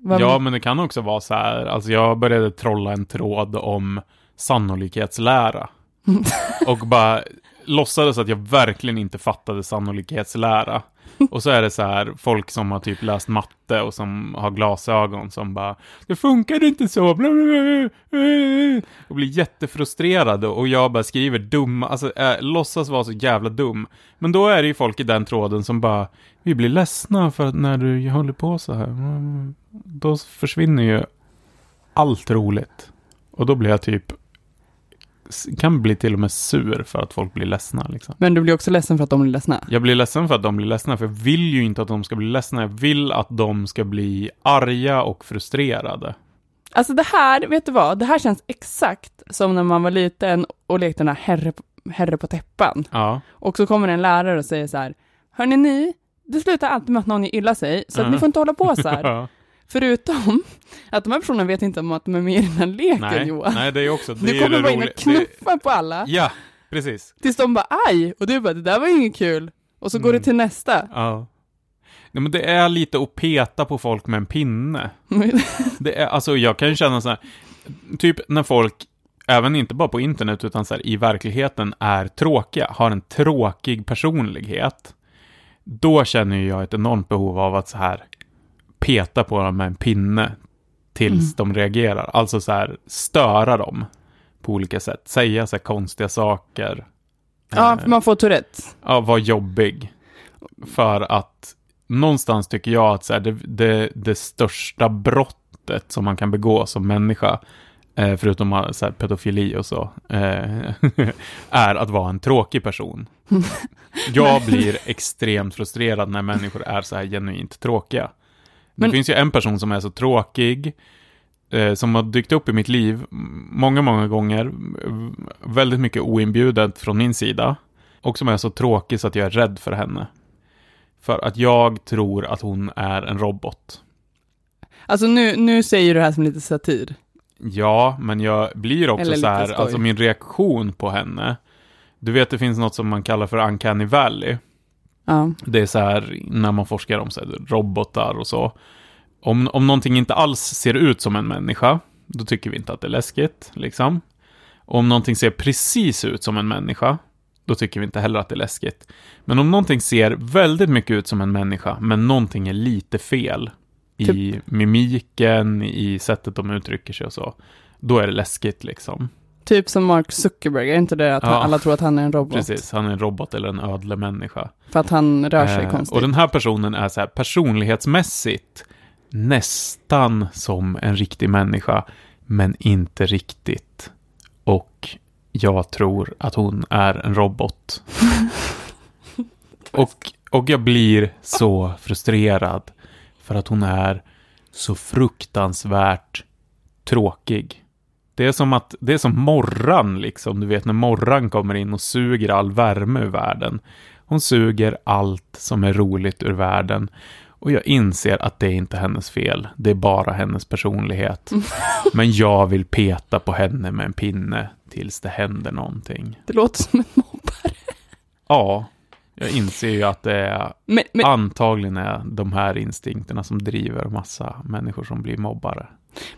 Vad- ja, men det kan också vara så här, alltså jag började trolla en tråd om sannolikhetslära. och bara låtsades att jag verkligen inte fattade sannolikhetslära. Och så är det så här, folk som har typ läst matte och som har glasögon som bara Det funkar inte så, bla, bla, bla, bla." och blir jättefrustrerade och jag bara skriver dumma, alltså äh, låtsas vara så jävla dum. Men då är det ju folk i den tråden som bara Vi blir ledsna för att när du håller på så här. Då försvinner ju allt roligt. Och då blir jag typ kan bli till och med sur för att folk blir ledsna liksom. Men du blir också ledsen för att de blir ledsna. Jag blir ledsen för att de blir ledsna, för jag vill ju inte att de ska bli ledsna. Jag vill att de ska bli arga och frustrerade. Alltså det här, vet du vad? Det här känns exakt som när man var liten och lekte den här herre, herre på täppan. Ja, Och så kommer en lärare och säger så här, hörni ni, det slutar alltid med att någon illa sig, så Ja. ni får inte hålla på så här. Förutom att de här personerna vet inte om att de är med i den här leken, Nej, Johan. nej, det är också, det du kommer det bara in och roliga. Det, knuffa på alla, ja, precis. tills de bara aj, och du bara det där var inget kul. Och så går Mm. det till nästa. Ja. Nej, men det är lite att peta på folk med en pinne. Det är, alltså jag kan ju känna så här, typ när folk, även inte bara på internet utan så här, i verkligheten är tråkiga, har en tråkig personlighet. Då känner ju jag ett enormt behov av att så här peta på dem med en pinne tills de reagerar. Alltså så här störa dem på olika sätt. Säga så här konstiga saker. ja, Eh, man får Tourette. ja, vara jobbig. För att någonstans tycker jag att så här, det, det, det största brottet som man kan begå som människa, eh, förutom så här, pedofili och så, eh, är att vara en tråkig person. Jag blir extremt frustrerad när människor är så här genuint tråkiga. Men- Det finns ju en person som är så tråkig, eh, som har dykt upp i mitt liv många, många gånger, väldigt mycket oinbjudet från min sida, och som är så tråkig så att jag är rädd för henne. För att jag tror att hon är en robot. Alltså nu, nu säger du det här som lite satir. Ja, men jag blir också så här, skoj. alltså min reaktion på henne. Du vet, det finns något som man kallar för uncanny valley. Ja. Det är så här när man forskar om så här, robotar och så. Om, om någonting inte alls ser ut som en människa, då tycker vi inte att det är läskigt, liksom. Och om någonting ser precis ut som en människa, då tycker vi inte heller att det är läskigt. Men om någonting ser väldigt mycket ut som en människa, men någonting är lite fel i mimiken, i sättet de uttrycker sig och så, då är det läskigt liksom. Typ som Mark Zuckerberg, är inte det att Ja. alla tror att han är en robot? Precis, han är en robot eller en ödle människa. För att han rör sig Eh, konstigt. Och den här personen är så här personlighetsmässigt nästan som en riktig människa, men inte riktigt. Och jag tror att hon är en robot. och, och jag blir så frustrerad för att hon är så fruktansvärt tråkig. Det är som att, det är som morran liksom, du vet när morran kommer in och suger all värme ur världen. Hon suger allt som är roligt ur världen. Och jag inser att det är inte hennes fel. Det är bara hennes personlighet. Men jag vill peta på henne med en pinne tills det händer någonting. Det låter som en mobbare. Ja, jag inser ju att det är Men, men, antagligen är de här instinkterna som driver massa människor som blir mobbare.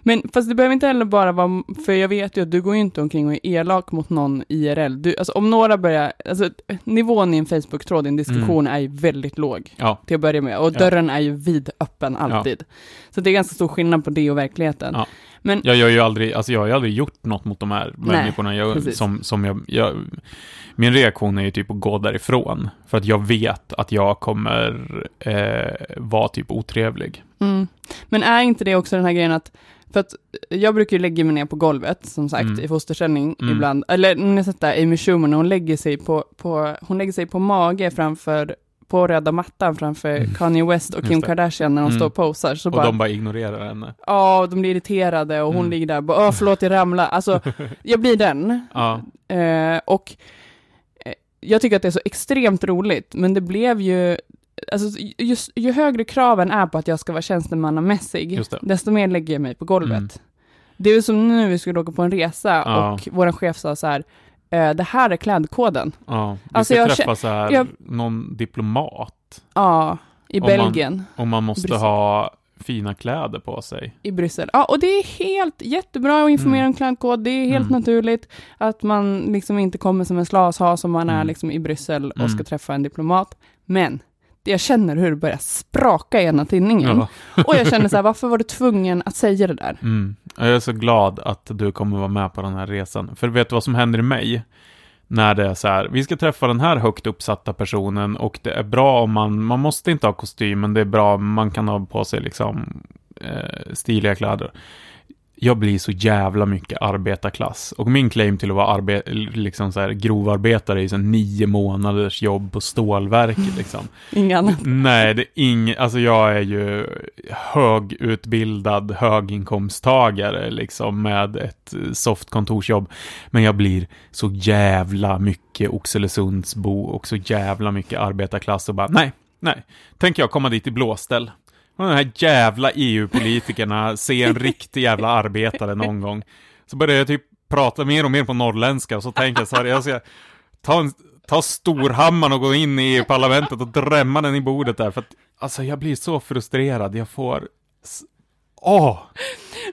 Men fast det behöver inte heller bara vara, för jag vet ju att du går ju inte omkring och är elak mot någon IRL. Du, alltså om några börjar, alltså nivån i en Facebook-tråd, i en diskussion är ju väldigt låg Ja, till att börja med. Och Ja. dörren är ju vidöppen alltid. Så det är ganska stor skillnad på det och verkligheten. Ja. Men jag gör ju aldrig, alltså jag har ju aldrig gjort något mot de här Nej, människorna. Jag, precis. som, som jag, jag, min reaktion är ju typ att gå därifrån. För att jag vet att jag kommer eh, vara typ otrevlig. Mm. Men är inte det också den här grejen att, för att jag brukar ju lägga mig ner på golvet, som sagt, Mm. i fosterställning Mm. ibland. Eller när jag sett där Amy Schumer, när hon lägger sig på, på, hon lägger sig på mage framför, på röda mattan framför Mm. Kanye West och Kim. Kardashian när de Mm. står och posar. Så Och bara, de bara ignorerar henne. ja, de blir irriterade och hon Mm. ligger där och bara, åh förlåt jag ramlar. Alltså, jag blir den. Ja, Eh, och jag tycker att det är så extremt roligt, men det blev ju, alltså just, ju högre kraven är på att jag ska vara tjänstemannamässig, desto mer lägger jag mig på golvet. Mm. Det är som nu vi skulle åka på en resa Ja. och vår chef sa så här, eh, det här är klädkoden. ja. Vi Alltså, ska jag träffa så här, jag- någon diplomat. Ja, i Om man- Belgien, Och man måste Bryssel. ha fina kläder på sig. i Bryssel. Ja, och det är helt jättebra att informera Mm. om klädkod. Det är helt Mm. naturligt att man liksom inte kommer som en slashas som man är Mm. liksom i Bryssel och Mm. ska träffa en diplomat. Men jag känner hur det börjar spraka i ena tinningen. Ja. Och jag känner så här, varför var du tvungen att säga det där? Mm. Jag är så glad att du kommer vara med på den här resan. För vet du vad som händer i mig? När det är så här, vi ska träffa den här högt uppsatta personen och det är bra om man, man måste inte ha kostym, men det är bra om man kan ha på sig liksom eh, stiliga kläder. Jag blir så jävla mycket arbetarklass. Och min claim till att vara arbe- liksom så här, grovarbetare är så nio månaders jobb på stålverket liksom. Inget annat. Nej, det är inget, alltså jag är ju högutbildad höginkomsttagare liksom med ett soft kontorsjobb. Men jag blir så jävla mycket Oxelösundsbo och så jävla mycket arbetarklass och bara nej, nej. Tänker jag komma dit i blåställ. De här jävla EU-politikerna se en riktig jävla arbetare någon gång. Så börjar jag typ prata mer och mer på norrländska och så tänker jag så här, jag ska ta, en, ta storhammaren och gå in i EU-parlamentet och drämma den i bordet där. För att, alltså jag blir så frustrerad, jag får... Åh!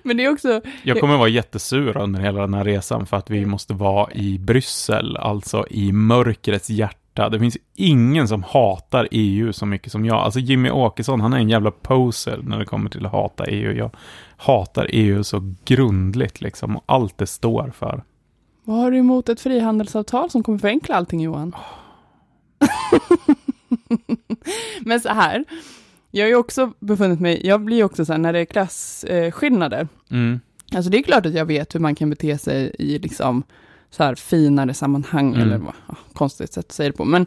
Men det är också, Jag kommer vara jättesur under hela den här resan för att vi måste vara i Bryssel, alltså i mörkrets hjärta. Det finns ingen som hatar EU så mycket som jag. Alltså Jimmy Åkesson, han är en jävla poser när det kommer till att hata EU. Jag hatar EU så grundligt liksom, och allt det står för. vad har du emot ett frihandelsavtal som kommer förenkla allting Johan? Men så här, jag har ju också befunnit mig, jag blir ju också så här när det är klasskillnader, Mm, Alltså det är klart att jag vet hur man kan bete sig i liksom så här finare sammanhang, Mm. eller vad, ja, konstigt sätt att säga det på. Men,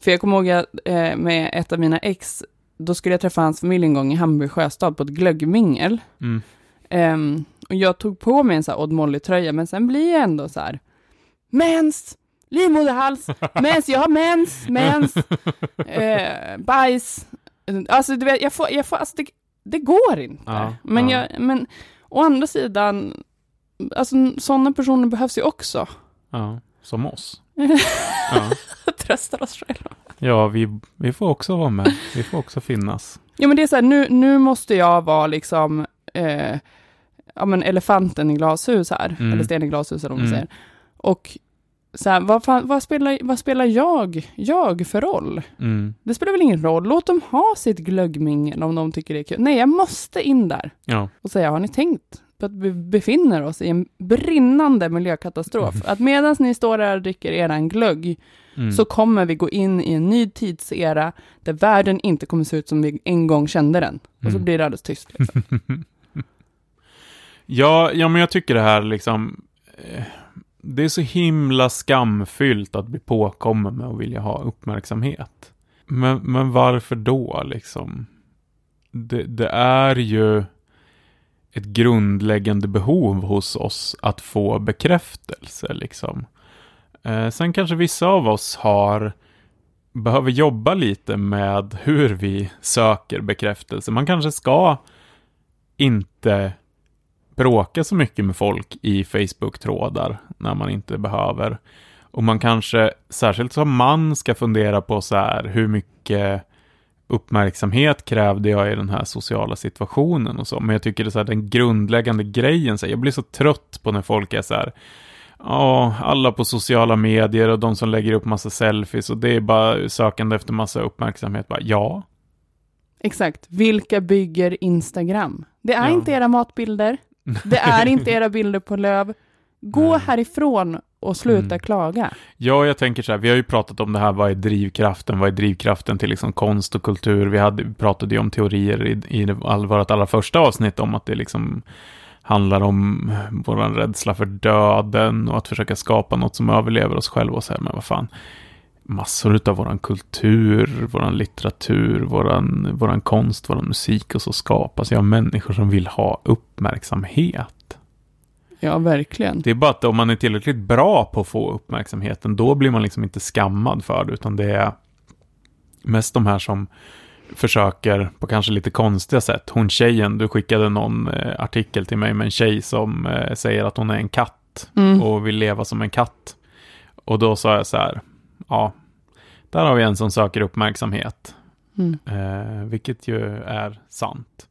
för jag kommer ihåg att, eh, med ett av mina ex, då skulle jag träffa hans familj en gång i Hamburg sjöstad på ett glöggmingel. mm, Ehm, och jag tog på mig en så här Odd Molly-tröja, men sen blir jag ändå så här, mens, livmoderhals, mens, jag har mens, mens, eh, bajs. Alltså du vet, jag får, jag får, alltså det, det går inte. Ja, men, ja. jag, men å andra sidan, alltså sådana personer behövs ju också. ja, som oss. Ja. Tröstar oss själva. Ja, vi, vi får också vara med. Vi får också finnas. Ja men det är så här, nu, nu måste jag vara liksom, eh, ja men elefanten i glashus här, Mm. eller sten i glashus eller vad man Mm. säger. Och så här, vad, fan, vad, spelar, vad spelar jag, jag för roll? Mm. Det spelar väl ingen roll, låt dem ha sitt glöggmingel om de tycker det är kul. Nej, jag måste in där Ja. och säga, har ni tänkt att vi befinner oss i en brinnande miljökatastrof? Att medan ni står där och dricker eran glögg, Mm. så kommer vi gå in i en ny tidsera där världen inte kommer se ut som vi en gång kände den. Och så Mm. blir det alldeles tyst. Liksom. ja, ja, men jag tycker det här liksom... eh, Det är så himla skamfyllt att bli påkommen med att vilja ha uppmärksamhet. Men, men varför då liksom? Det, det är ju ett grundläggande behov hos oss att få bekräftelse liksom. Eh, sen kanske vissa av oss har behöver jobba lite med hur vi söker bekräftelse. Man kanske ska inte bråka så mycket med folk i Facebook-trådar när man inte behöver. Och man kanske, särskilt som man, ska fundera på så här hur mycket uppmärksamhet krävde jag i den här sociala situationen och så. Men jag tycker det är så här, den grundläggande grejen, så här, jag blir så trött på när folk är så här, ja, alla på sociala medier och de som lägger upp massa selfies och det är bara sökande efter massa uppmärksamhet. Bara, ja, Exakt. Vilka bygger Instagram? Det är Ja. inte era matbilder. Det är inte era bilder på löv. Gå Nej. härifrån och sluta Mm. klaga. Ja, jag tänker så här, vi har ju pratat om det här, vad är drivkraften? Vad är drivkraften till liksom konst och kultur? Vi hade, pratade ju om teorier i, i all, vårt allra första avsnitt om att det liksom handlar om vår rädsla för döden och att försöka skapa något som överlever oss själva och så här, men vad fan. Massor av våran kultur, våran litteratur, våran konst, våran musik och så skapas ju av människor som vill ha uppmärksamhet. Ja, verkligen. Det är bara att om man är tillräckligt bra på att få uppmärksamheten, då blir man liksom inte skammad för det, utan det är mest de här som försöker på kanske lite konstiga sätt. Hon tjejen, du skickade någon eh, artikel till mig med en tjej som eh, säger att hon är en katt Mm. och vill leva som en katt. Och då sa jag så här, ja, där har vi en som söker uppmärksamhet, Mm. eh, vilket ju är sant.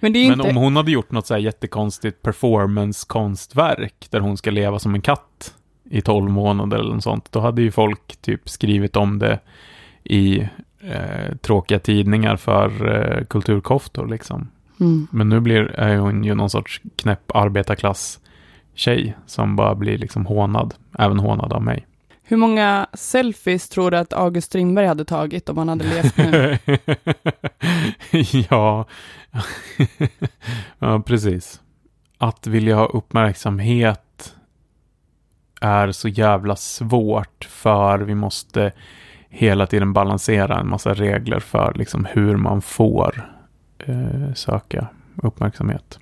Men Men inte... om hon hade gjort något så här jättekonstigt performance-konstverk där hon ska leva som en katt i tolv månader eller något sånt, då hade ju folk typ skrivit om det i eh, tråkiga tidningar för eh, kulturkoftor liksom. Mm. Men nu blir, är hon ju någon sorts knäpp arbetarklass tjej som bara blir liksom hånad, även hånad av mig. Hur många selfies tror du att August Strindberg hade tagit om han hade levt nu? ja. ja, precis. Att vilja ha uppmärksamhet är så jävla svårt för vi måste hela tiden balansera en massa regler för liksom hur man får eh, söka uppmärksamhet.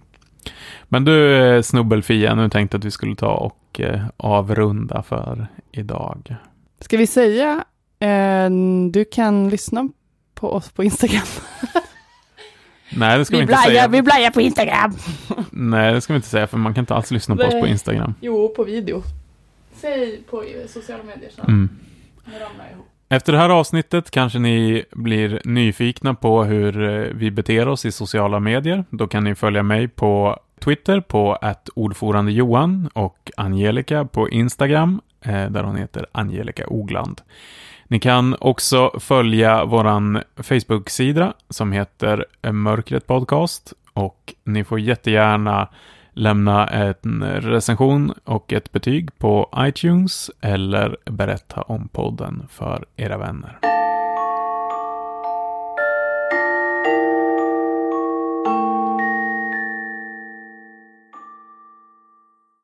Men du eh, Snubbelfia, nu tänkte att vi skulle ta och eh, avrunda för idag. Ska vi säga, eh, du kan lyssna på oss på Instagram. Nej, det ska vi, Vi inte säga. vi blajar på Instagram! Nej, det ska vi inte säga, för man kan inte alls lyssna på oss på. Instagram. Jo, på video. Säg på sociala medier så Mm. nu ramlar jag ihop. Efter det här avsnittet kanske ni blir nyfikna på hur eh, vi beter oss i sociala medier. Då kan ni följa mig på Twitter på att ordförande Johan och Angelica på Instagram eh, där hon heter Angelica Ogland. Ni kan också följa våran Facebook-sida som heter Mörkret Podcast och ni får jättegärna lämna en recension och ett betyg på iTunes eller berätta om podden för era vänner.